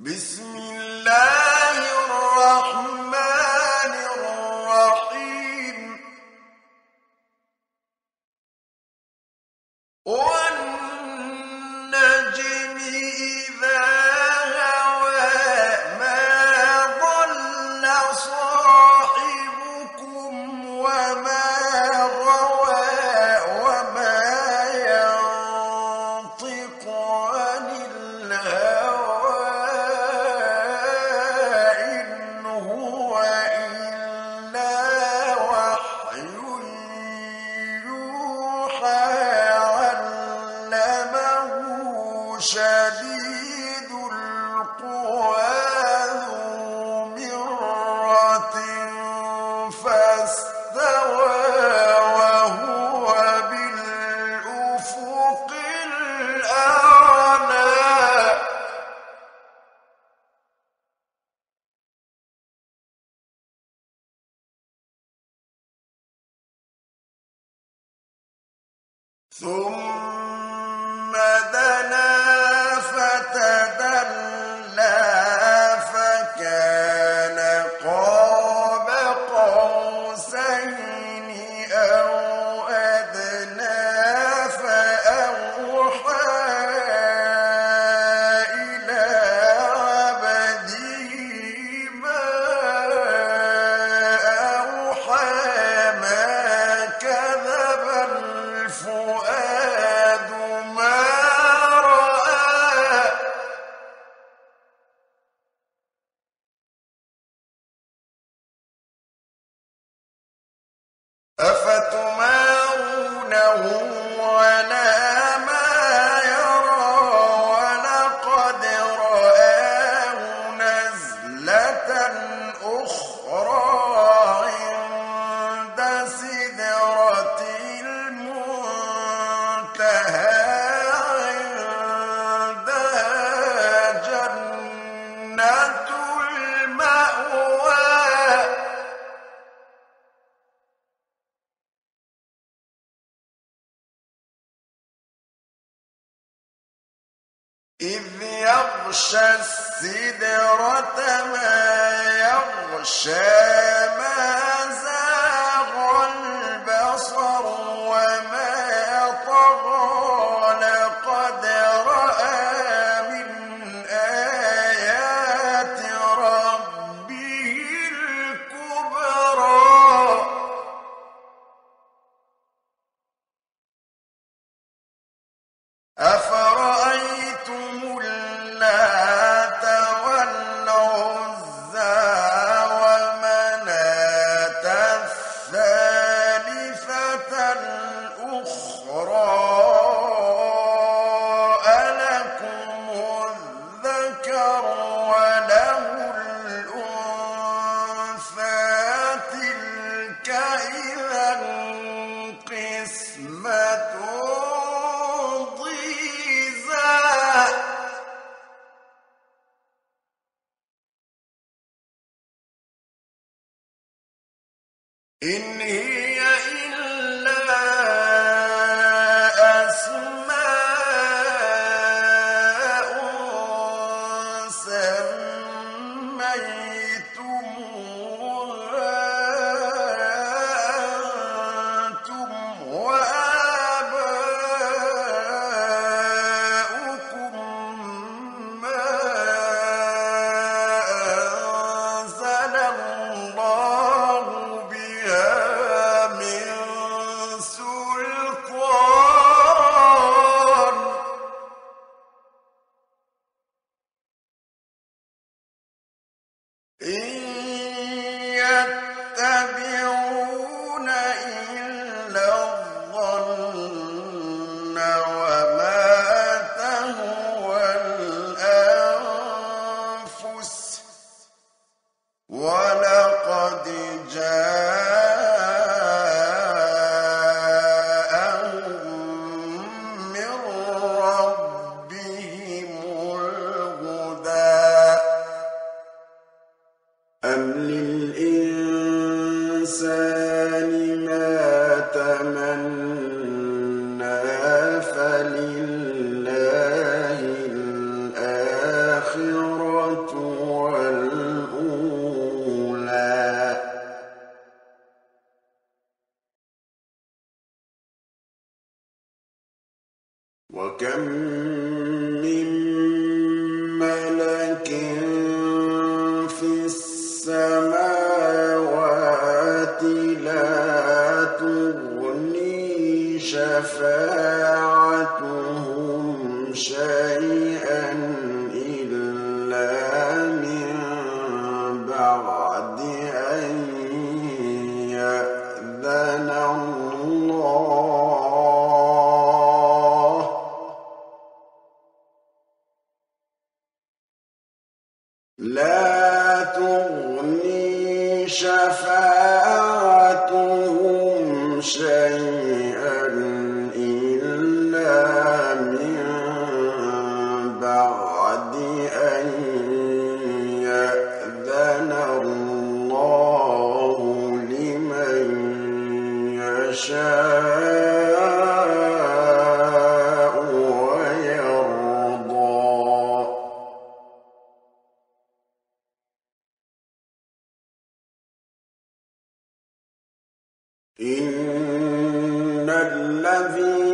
بسم الله ثم يصير إن للإنسان شفاعتهم الذين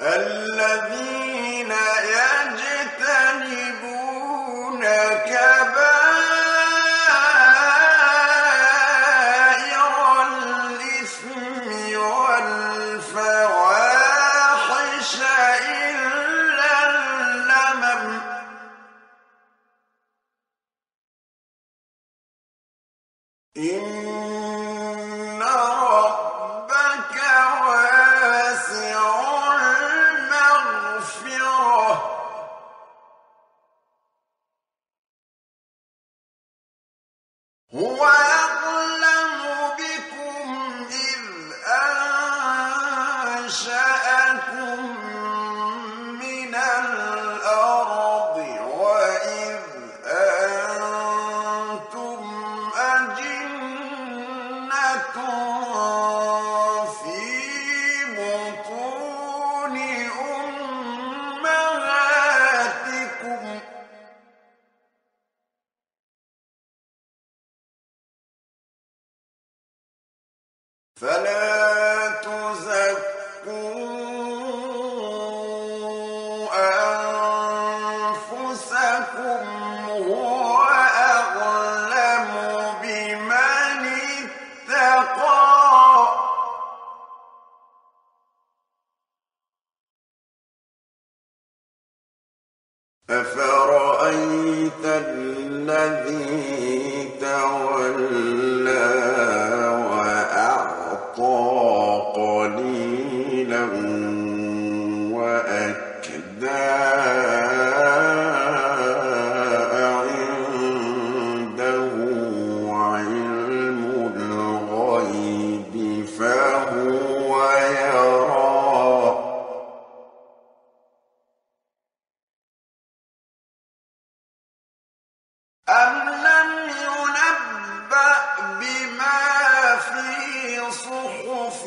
الذين أفرأيت الذي أم لم ينبأ بما في صحف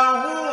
هو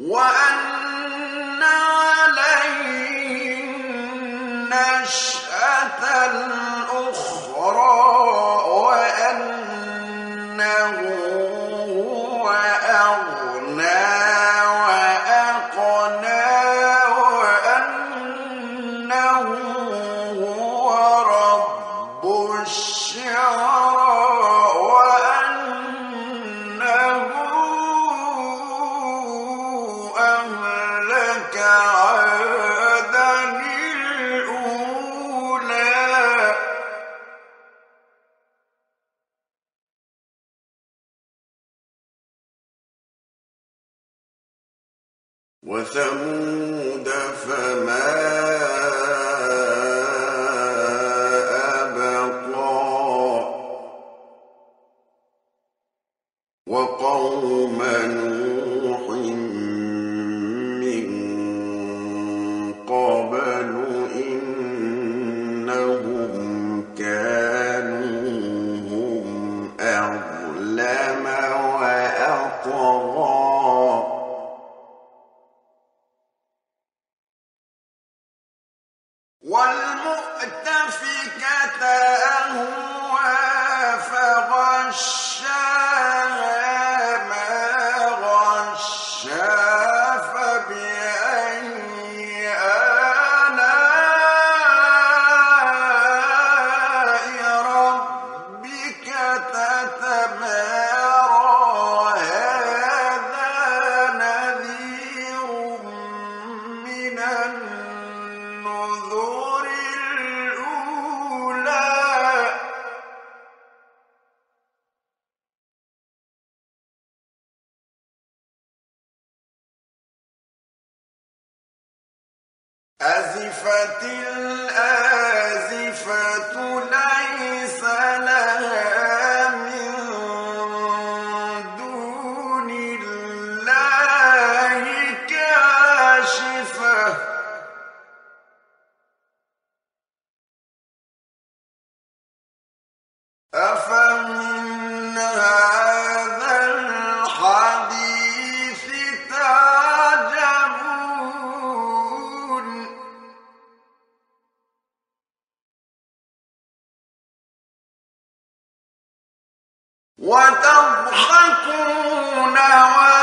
وأن عليه النشأة وثمود وتضحكون ولا